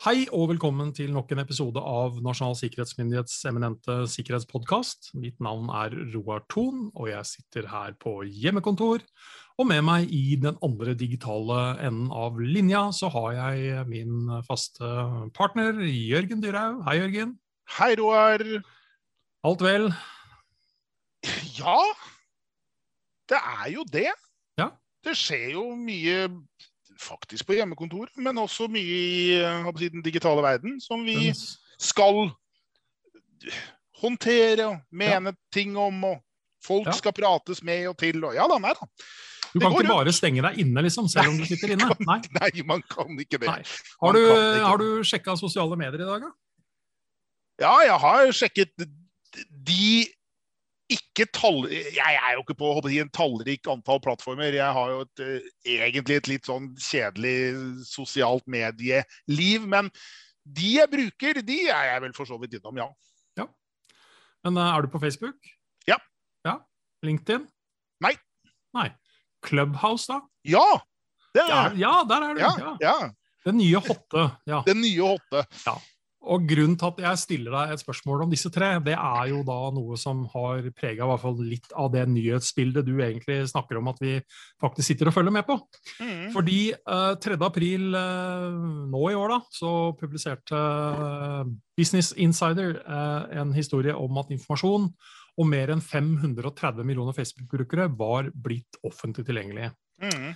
Hei og velkommen til nok en episode av Nasjonal sikkerhetsmyndighets eminente sikkerhetspodkast. Mitt navn er Roar Thon, og jeg sitter her på hjemmekontor. Og med meg i den andre digitale enden av linja så har jeg min faste partner Jørgen Dyrhaug. Hei, Jørgen. Hei, Roar. Alt vel? Ja, det er jo det. Ja. Det skjer jo mye faktisk på hjemmekontor, men også mye i eh, den digitale verden som vi skal håndtere og mene ja. ting om. og Folk ja. skal prates med og til. og Ja da, nei da. Du kan ikke bare stenge deg inne, liksom, selv om du sitter inne? Nei, nei man kan ikke det. Nei. Har, du, ikke. har du sjekka sosiale medier i dag, da? Ja, jeg har sjekket de ikke tall... Jeg er jo ikke på håper jeg, en tallrik antall plattformer. Jeg har jo et, uh, egentlig et litt sånn kjedelig sosialt medieliv. Men de jeg bruker, de er jeg vel for så vidt innom, ja. ja. Men uh, er du på Facebook? Ja. ja. LinkedIn? Nei. Nei. Clubhouse, da? Ja! Det er. Ja, ja der er du. Ja, ja. Den nye hotte. Ja. Den nye hotte. Ja. Og Grunnen til at jeg stiller deg et spørsmål om disse tre, det er jo da noe som har prega litt av det nyhetsbildet du egentlig snakker om at vi faktisk sitter og følger med på. Mm. Fordi eh, 3. april uh, nå i år da, så publiserte uh, Business Insider en historie om at informasjon om mer enn 530 millioner Facebook-brukere var blitt offentlig tilgjengelig. Mm.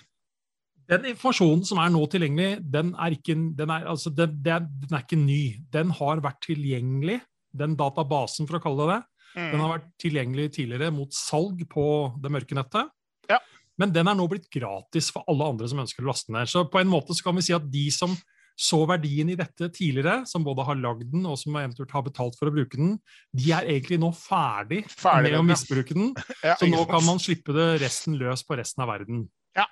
Den informasjonen som er nå tilgjengelig, den er ikke, den er, altså, den, den er ikke ny. Den har vært tilgjengelig, den databasen, for å kalle det det. Mm. Den har vært tilgjengelig tidligere mot salg på det mørke nettet. Ja. Men den er nå blitt gratis for alle andre som ønsker å laste ned. Så på en måte så kan vi si at de som så verdien i dette tidligere, som både har lagd den og som eventuelt har betalt for å bruke den, de er egentlig nå ferdig, ferdig med å misbruke den. Ja, så nå kan man slippe det resten løs på resten av verden. Ja.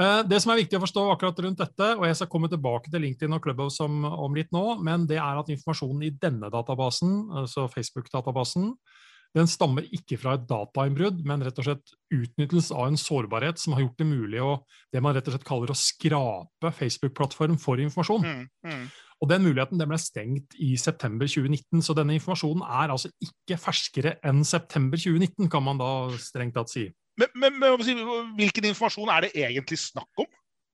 Eh, det som er viktig å forstå akkurat rundt dette, og jeg skal komme tilbake til LinkedIn og Clubhouse om, om litt nå, men det er at informasjonen i denne databasen, altså Facebook-databasen, den stammer ikke fra et datainnbrudd, men rett og slett utnyttelse av en sårbarhet som har gjort det mulig å det man rett og slett kaller å skrape Facebook-plattform for informasjon. Mm, mm. Og Den muligheten den ble stengt i september 2019, så denne informasjonen er altså ikke ferskere enn september 2019, kan man da strengt tatt si. Men, men, men, hvilken informasjon er det egentlig snakk om?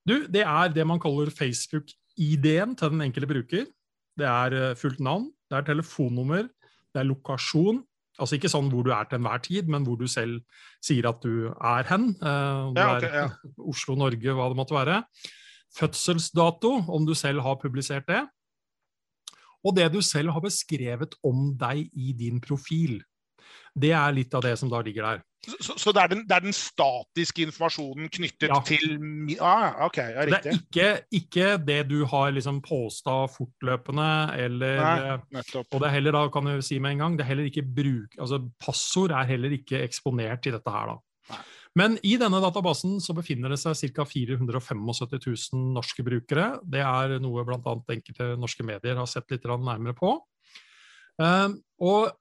Du, Det er det man kaller Facebook-ID-en til den enkelte bruker. Det er eh, fullt navn, det er telefonnummer, det er lokasjon. Altså ikke sånn hvor du er til enhver tid, men hvor du selv sier at du er hen. Eh, om ja, okay, ja. Oslo, Norge, hva det måtte være. Fødselsdato, om du selv har publisert det. Og det du selv har beskrevet om deg i din profil. Det er litt av det som da ligger der. Så, så det, er den, det, er den, statiske informasjonen knyttet ja. til ah, ok, ja, riktig. Det er ikke, ikke det du har liksom posta fortløpende, eller Nei, Og det er heller, da kan du si med en gang, det er heller ikke bruk, altså Passord er heller ikke eksponert i dette her, da. Nei. Men i denne databasen så befinner det seg ca. 475 000 norske brukere. Det er noe bl.a. enkelte norske medier har sett litt nærmere på. Uh, og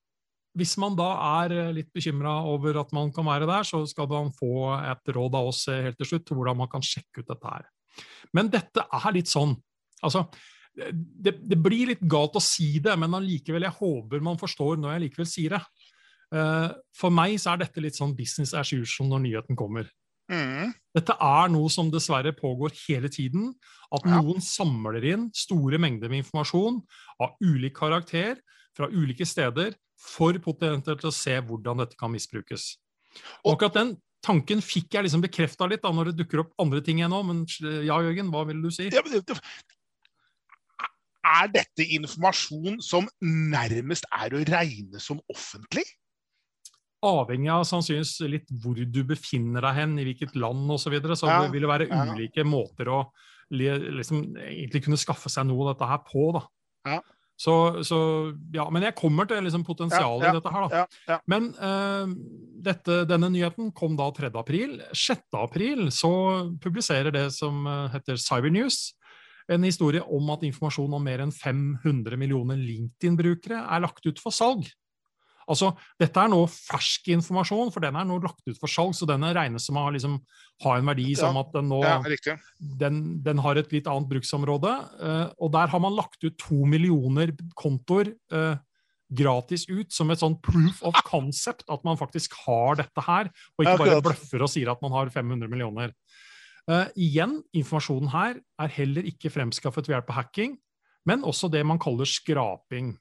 hvis man da er eh, litt bekymra over at man kan være der, så skal man få et råd av oss eh, helt til slutt hvordan man kan sjekke ut dette her. Men dette er litt sånn Altså, det, det blir litt galt å si det, men allikevel, jeg håper man forstår når jeg likevel sier det. Eh, for meg så er dette litt sånn business as usual når nyheten kommer. Mm. Dette er noe som dessverre pågår hele tiden. At noen ja. samler inn store mengder med informasjon av ulik karakter fra ulike steder for potensielt å se hvordan dette kan misbrukes. Og akkurat den tanken fikk jeg liksom bekrefta litt da når det dukker opp andre ting igjen nå. Men ja, Jørgen, hva vil du si? Ja, er dette informasjon som nærmest er å regne som offentlig? Avhengig av sannsynligvis litt hvor du befinner deg hen, i hvilket land osv. Så, videre, så ja, vil det være ulike ja. måter å liksom, egentlig kunne skaffe seg noe av dette her på. da. Ja. Så, så, ja, Men jeg kommer til liksom potensialet ja, ja, i dette her. da. Men uh, dette, denne nyheten kom da 3. april. 6. april så publiserer det som uh, heter Cybernews, en historie om at informasjon om mer enn 500 millioner LinkedIn-brukere er lagt ut for salg. Altså, Dette er nå fersk informasjon, for den er nå lagt ut for salg, så den regnes som å liksom, ha en verdi som at den nå Ja, den, den, har et litt annet bruksområde. Uh, og der har man lagt ut to millioner kontoer uh, gratis ut som et sånn proof of concept, at man faktisk har dette her, og ikke bare bløffer og sier at man har 500 millioner. Uh, igjen, informasjonen her er heller ikke fremskaffet ved hjelp av hacking, men også det man kaller skraping.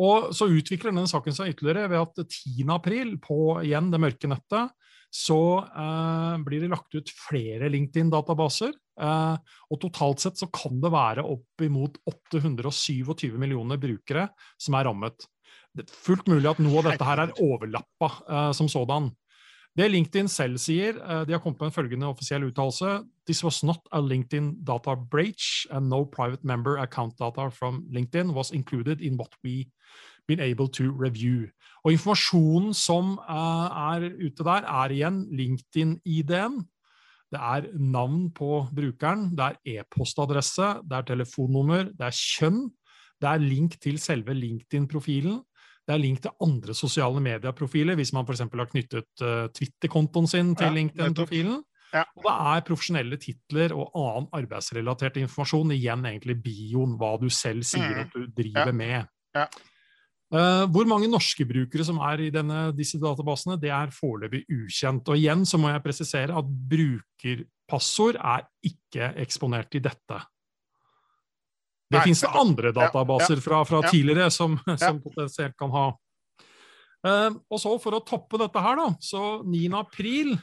Og Så utvikler denne saken seg ytterligere ved at 10. april, på igjen det mørke nettet, så eh, blir det lagt ut flere LinkedIn-databaser. Eh, og totalt sett så kan det være oppimot 827 millioner brukere som er rammet. Det er fullt mulig at noe av dette her er overlappa eh, som sådan. Det LinkedIn selv sier, de har kommet med en følgende offisiell uttalelse. This was not a LinkedIn data breach, and no private member account data from LinkedIn was included in what we been able to review. Og Informasjonen som uh, er ute der, er igjen LinkedIn-ID-en. Det er navn på brukeren, det er e-postadresse, det er telefonnummer, det er kjønn. Det er link til selve LinkedIn-profilen. Det er link til andre sosiale medieprofiler, hvis man f.eks. har knyttet uh, Twitter-kontoen sin til ja, LinkedIn-profilen. Ja. Og det er profesjonelle titler og annen arbeidsrelatert informasjon. Igjen egentlig bioen, hva du selv sier mm. at du driver ja. med. Ja. Uh, hvor mange norske brukere som er i denne, disse databasene, det er foreløpig ukjent. Og igjen så må jeg presisere at brukerpassord er ikke eksponert i dette. Det fins det andre databaser fra, fra tidligere som, som, potensielt kan ha. Uh, og så For å toppe dette her, da, så 9. april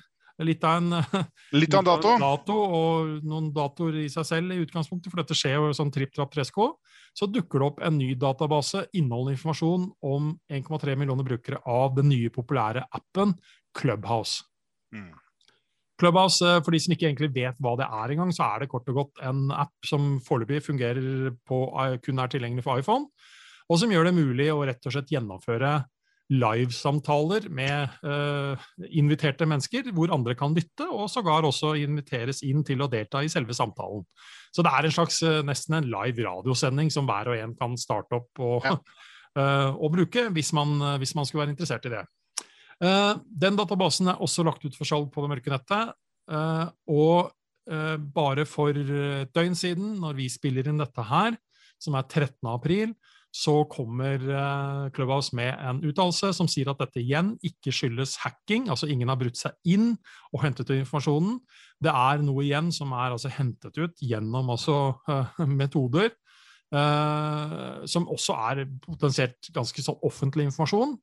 litt av en, litt av en dato. dato. Og noen datoer i seg selv i utgangspunktet, for dette skjer jo sånn tripp trapp tresko. Så dukker det opp en ny database inneholdende informasjon om 1,3 millioner brukere av den nye populære appen Clubhouse. Mm. Clubhouse, eh, for de som ikke egentlig vet hva det er engang, så er det kort og godt en app som foreløpig fungerer på, eh, kun er tilgjengelig for iPhone, og som gjør det mulig å rett og slett gjennomføre livesamtaler med uh, inviterte mennesker, hvor andre kan lytte, og sågar også inviteres inn til å delta i selve samtalen. Så det er en slags uh, nesten en live radiosending som hver og en kan starte opp og, ja. uh, og bruke, hvis man, hvis man, skulle være interessert i det. Den databasen er også lagt ut for salg på det mørke nettet, og bare for et døgn siden, når vi spiller inn dette her, som er 13. april, så kommer Clubhouse med en uttalelse som sier at dette igjen ikke skyldes hacking, altså ingen har brutt seg inn og hentet ut informasjonen. Det er noe igjen som er altså hentet ut gjennom altså, metoder som også er potensielt ganske sånn offentlig informasjon.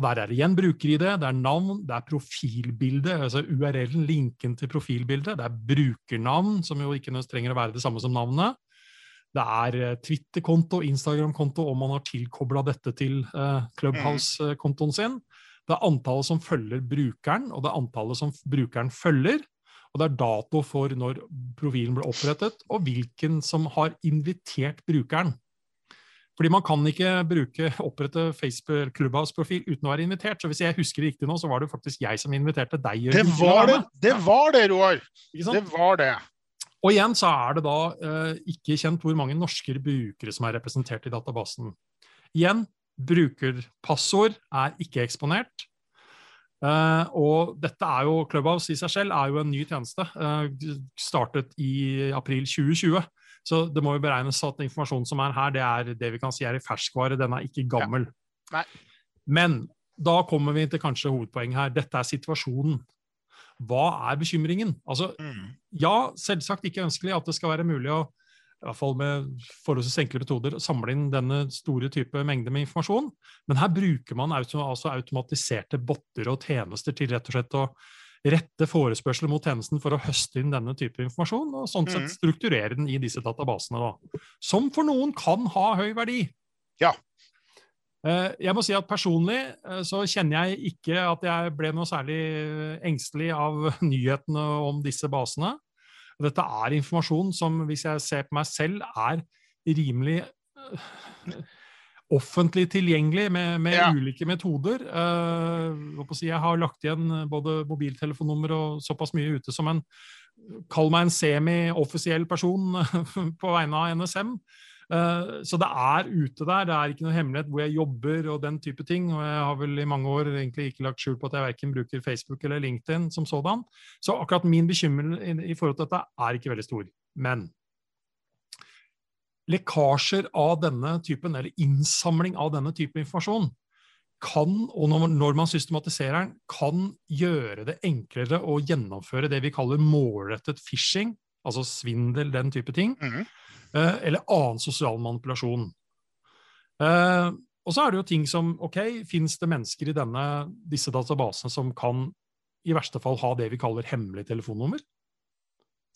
Og Der er det igjen bruker-ID, det er navn, det er profilbilde, altså URL-en, linken til profilbildet, det er brukernavn, som jo ikke trenger å være det samme som navnet. Det er eh, Twitter-konto, Instagram-konto, om man har tilkobla dette til uh, Clubhouse-kontoen sin. Det er antallet som følger brukeren, og det er antallet som brukeren følger. Og det er dato for når profilen ble opprettet, og hvilken som har invitert brukeren. Fordi man kan ikke bruke, opprette Facebook Clubhouse-profil uten å være invitert. Så hvis jeg husker riktig nå, så var det faktisk jeg som inviterte deg. Det var det, det, var det Roar! Det var det. Og igjen så er det da eh, ikke kjent hvor mange norske brukere som er representert i databasen. Igjen, brukerpassord er ikke eksponert. Uh, og dette er jo, Clubhouse i seg selv er jo en ny tjeneste. Uh, startet i april 2020. Så det må jo beregnes at informasjonen som er her, det er det vi kan si er i ferskvare. Den er ikke gammel. Ja. Men da kommer vi til kanskje hovedpoenget her. Dette er situasjonen hva er bekymringen? Altså, mm. Ja, selvsagt ikke ønskelig at det skal være mulig å i hvert fall med forholdsvis enkle metoder, samle inn denne store type mengde med informasjon. Men her bruker man altså automatiserte botter og tjenester til rett og slett å rette forespørsler mot tjenesten for å høste inn denne type informasjon, og sånn sett mm. strukturere den i disse databasene. Da. Som for noen kan ha høy verdi. Ja, Eh, jeg må si at Personlig eh, så kjenner jeg ikke at jeg ble noe særlig engstelig av nyhetene om disse basene. Dette er informasjon som, hvis jeg ser på meg selv, er rimelig eh, offentlig tilgjengelig med, med ja. ulike metoder. jeg har lagt igjen både mobiltelefonnummer og såpass mye ute som en Kall meg en semi-offisiell person på vegne av NSM. Uh, så det er ute der. Det er ikke noe hemmelighet hvor jeg jobber og den type ting. Og jeg har vel i mange år egentlig ikke lagt skjul på at jeg verken bruker Facebook eller LinkedIn som sådan. Så akkurat min bekymring i, i forhold til dette er ikke veldig stor. Men lekkasjer av denne typen, eller innsamling av denne type informasjon, kan, og når man systematiserer den, kan gjøre det enklere å gjennomføre det vi kaller målrettet phishing, altså svindel, den type ting, mm. eller annen sosial manipulasjon. Eh, og så er det jo ting som OK, fins det mennesker i denne, disse databasene som kan i verste fall ha det vi kaller hemmelig telefonnummer?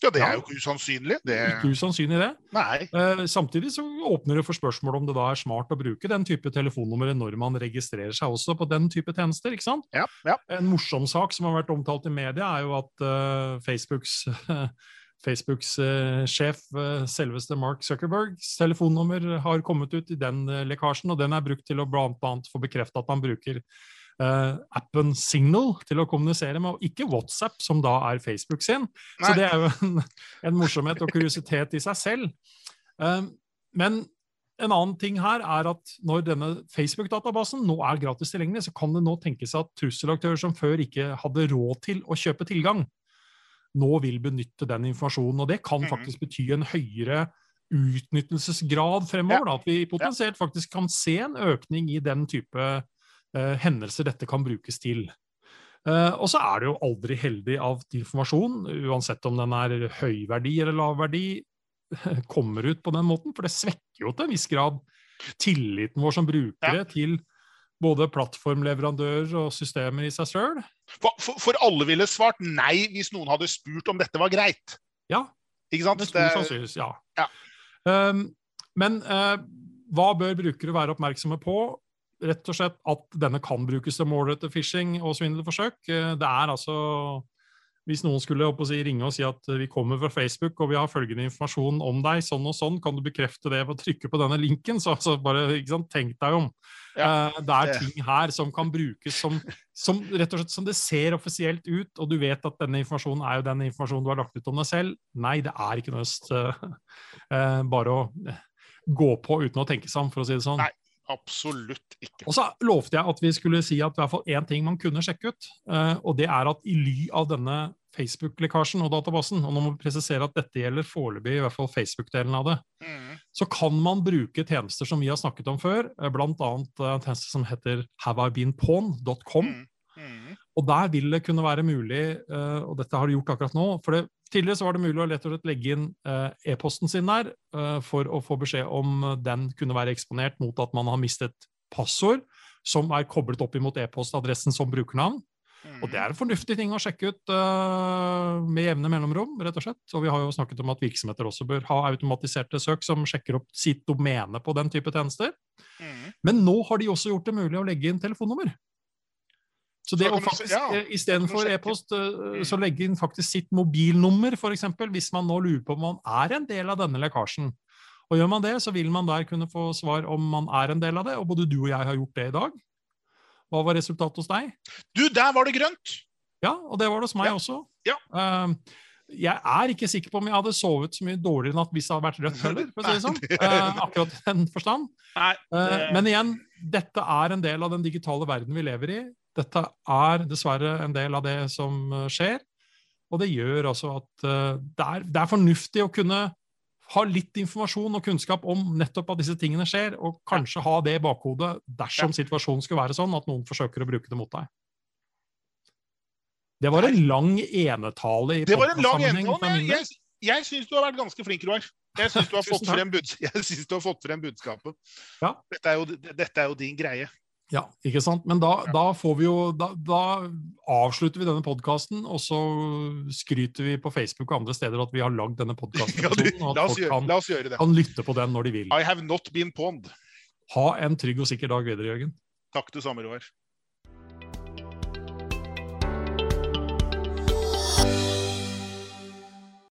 Ja, det er jo ikke usannsynlig. Det... Ikke usannsynlig, det. Nei. Eh, samtidig så åpner det for spørsmål om det da er smart å bruke den type telefonnummer når man registrerer seg også på den type tjenester. ikke sant? Ja, ja. En morsom sak som har vært omtalt i media, er jo at uh, Facebooks Facebooks uh, sjef, uh, selveste Mark Zuckerbergs telefonnummer har kommet ut i den lekkasjen, og den er brukt til å blant annet få bekreftet at man bruker uh, appen Signal til å kommunisere med, og ikke WhatsApp, som da er Facebook sin. Nei. Så det er jo en, en, morsomhet og kuriositet i seg selv. Uh, men en annen ting her er at når denne Facebook-databasen nå er gratis tilgjengelig, så kan det nå tenkes at trusselaktører som før ikke hadde råd til å kjøpe tilgang, nå vil benytte den informasjonen. Og det kan mhm. faktisk bety en høyere utnyttelsesgrad fremover. Da, At vi potensielt faktisk kan se en økning i den type hendelser dette kan brukes til. Uh, og så er det jo aldri heldig av informasjon, uansett om den er høy verdi eller lav verdi, kommer ut på den måten. For det svekker jo til en viss grad tilliten vår som brukere ja. til både plattformleverandører og systemer i seg sjøl. For, for, for, alle ville svart nei hvis noen hadde spurt om dette var greit. Ja. Ikke sant? Det, det, ja. ja. Um, men uh, hva bør brukere være oppmerksomme på? Rett og slett at denne kan brukes til målrettet phishing og svindelforsøk. Eh, det er altså Hvis noen skulle si, ringe og si at vi kommer fra Facebook og vi har følgende informasjon om deg, sånn og sånn, kan du bekrefte det ved å trykke på denne linken? Så altså, bare sant, tenk deg om. Ja, uh, det er ting her som kan brukes som, som, rett og slett som det ser offisielt ut, og du vet at denne informasjonen er jo den informasjonen du har lagt ut om deg selv. Nei, det er ikke øst uh, uh, bare å gå på uten å tenke seg om, for å si det sånn. Nei. Absolutt ikke. Og så lovte jeg at vi skulle si at i hvert fall én ting man kunne sjekke ut. Uh, og det er at i ly av denne Facebook-lekkasjen og databasen, og nå må vi presisere at dette gjelder foreløpig i hvert fall Facebook-delen av det, mm. så kan man bruke tjenester som vi har snakket om før, eh, bl.a. en tjenester som heter haveibeenpawn.com. Mm. Og der vil det kunne være mulig, uh, og dette har du gjort akkurat nå for det, Tidligere så var det mulig å lett og slett legge inn uh, e-posten sin der uh, for å få beskjed om den kunne være eksponert mot at man har mistet passord som er koblet opp imot e-postadressen som brukernavn. Og det er en fornuftig ting å sjekke ut uh, med jevne mellomrom, rett og slett. Og vi har jo snakket om at virksomheter også bør ha automatiserte søk som sjekker opp sitt domene på den type tjenester. Mm. Men nå har de også gjort det mulig å legge inn telefonnummer. Så det å faktisk, ja, eh, Istedenfor e-post, eh, så legge inn faktisk sitt mobilnummer, f.eks., hvis man nå lurer på om man er en del av denne lekkasjen. Og Gjør man det, så vil man der kunne få svar om man er en del av det. Og både du og jeg har gjort det i dag. Hva var resultatet hos deg? Du, der var det grønt! Ja, og det var det hos meg ja. også. Ja. Uh, jeg er ikke sikker på om jeg hadde sovet så mye dårligere natt hvis det hadde vært rødt heller. for å si det sånn. Uh, akkurat den forstand. Nei, det... uh, men igjen, dette er en del av den digitale verden vi lever i. Dette er dessverre en del av det som eh, skjer. Og det gjør altså at uh, det, er, det, er, fornuftig å kunne ha litt informasjon og kunnskap om nettopp at disse tingene skjer, og kanskje ha det i bakhodet dersom situasjonen skulle være sånn at noen forsøker å bruke det mot deg. Det var en lang enetale i Det var en lang enetale, men jeg, jeg, jeg syns du har vært ganske flink, Roar. Jeg syns du, du, har fått frem budskapet. Ja. Dette, er jo, dette er jo din greie. Ja, ikke sant. Men da, da får vi jo da, da avslutter vi denne podkasten, og så skryter vi på Facebook og andre steder at vi har lagd denne podkasten. ja, la, oss gjøre, la oss gjøre det. kan lytte på den når de vil. I have not been pond. Ha en trygg og sikker dag videre, Jørgen. Takk det samme, Roar.